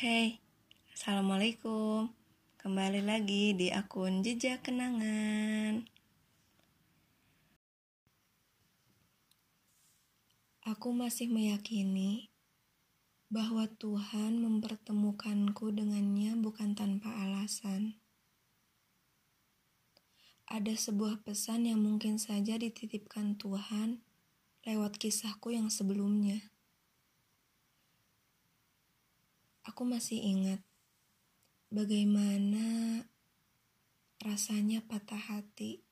Hey, Assalamualaikum Kembali lagi di akun Jejak Kenangan Aku masih meyakini bahwa Tuhan mempertemukanku dengannya bukan tanpa alasan. Ada sebuah pesan yang mungkin saja dititipkan Tuhan lewat kisahku yang sebelumnya. Aku masih ingat bagaimana rasanya patah hati,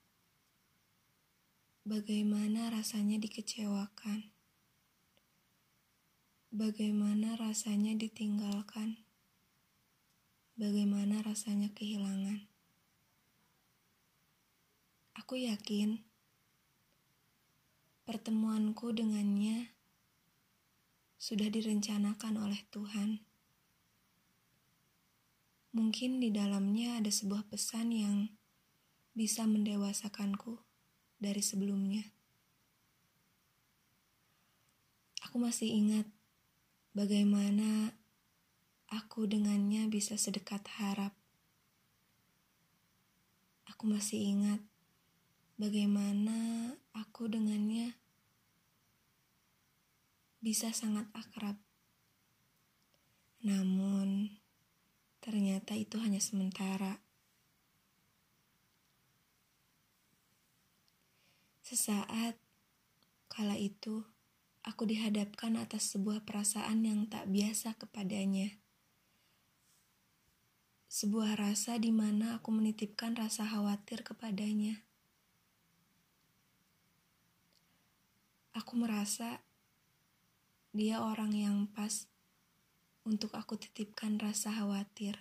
bagaimana rasanya dikecewakan, bagaimana rasanya ditinggalkan, bagaimana rasanya kehilangan. Aku yakin pertemuanku dengannya sudah direncanakan oleh Tuhan. Mungkin di dalamnya ada sebuah pesan yang bisa mendewasakanku dari sebelumnya. Aku masih ingat bagaimana aku dengannya bisa sedekat harap. Aku masih ingat bagaimana aku dengannya bisa sangat akrab. Namun, Ternyata itu hanya sementara. Sesaat, kala itu, aku dihadapkan atas sebuah perasaan yang tak biasa kepadanya. Sebuah rasa di mana aku menitipkan rasa khawatir kepadanya. Aku merasa dia orang yang pas untuk aku titipkan rasa khawatir.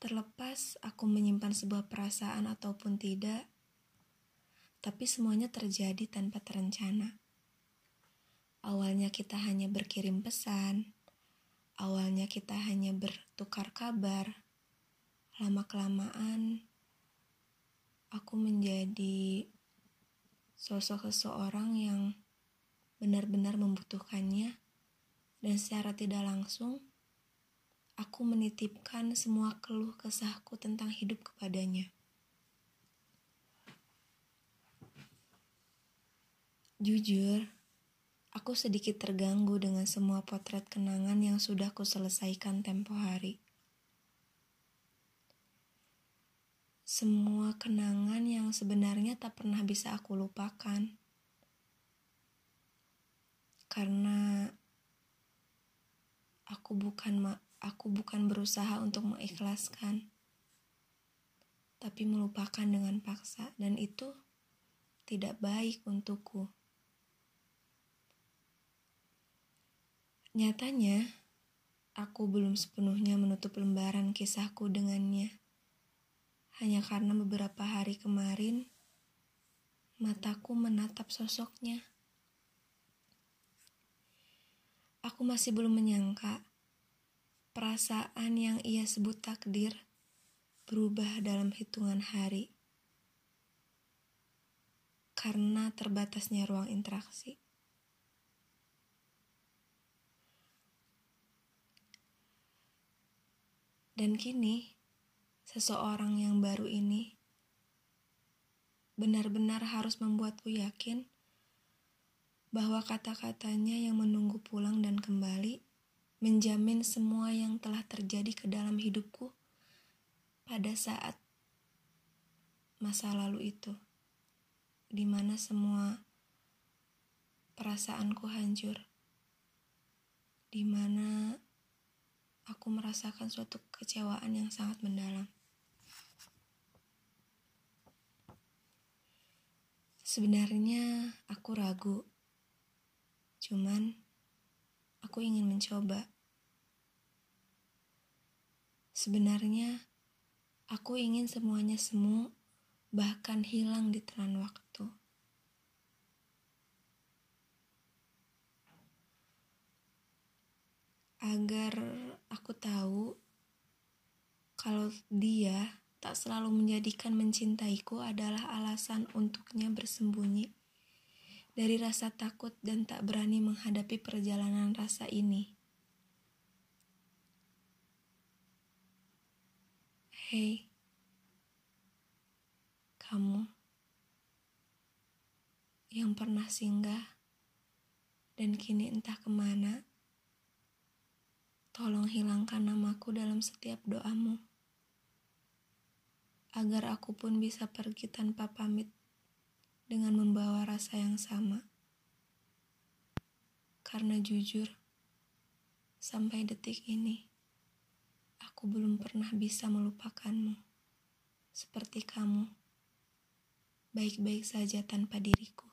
Terlepas aku menyimpan sebuah perasaan ataupun tidak, tapi semuanya terjadi tanpa terencana. Awalnya kita hanya berkirim pesan, awalnya kita hanya bertukar kabar. Lama-kelamaan, aku menjadi sosok seseorang yang benar-benar membutuhkannya dan secara tidak langsung aku menitipkan semua keluh kesahku tentang hidup kepadanya. Jujur, aku sedikit terganggu dengan semua potret kenangan yang sudah ku selesaikan tempo hari. Semua kenangan yang sebenarnya tak pernah bisa aku lupakan. Karena aku bukan aku bukan berusaha untuk mengikhlaskan tapi melupakan dengan paksa dan itu tidak baik untukku. Nyatanya aku belum sepenuhnya menutup lembaran kisahku dengannya. Hanya karena beberapa hari kemarin mataku menatap sosoknya Aku masih belum menyangka perasaan yang ia sebut takdir berubah dalam hitungan hari karena terbatasnya ruang interaksi. Dan kini, seseorang yang baru ini benar-benar harus membuatku yakin bahwa kata-katanya yang menunggu pulang dan kembali menjamin semua yang telah terjadi ke dalam hidupku pada saat masa lalu itu, di mana semua perasaanku hancur, di mana aku merasakan suatu kecewaan yang sangat mendalam. Sebenarnya aku ragu Cuman, aku ingin mencoba. Sebenarnya, aku ingin semuanya semu, bahkan hilang di telan waktu. Agar aku tahu kalau dia tak selalu menjadikan mencintaiku adalah alasan untuknya bersembunyi dari rasa takut dan tak berani menghadapi perjalanan rasa ini. Hei, kamu yang pernah singgah dan kini entah ke mana, tolong hilangkan namaku dalam setiap doamu, agar aku pun bisa pergi tanpa pamit dengan membawa rasa yang sama. Karena jujur, sampai detik ini, aku belum pernah bisa melupakanmu seperti kamu, baik-baik saja tanpa diriku.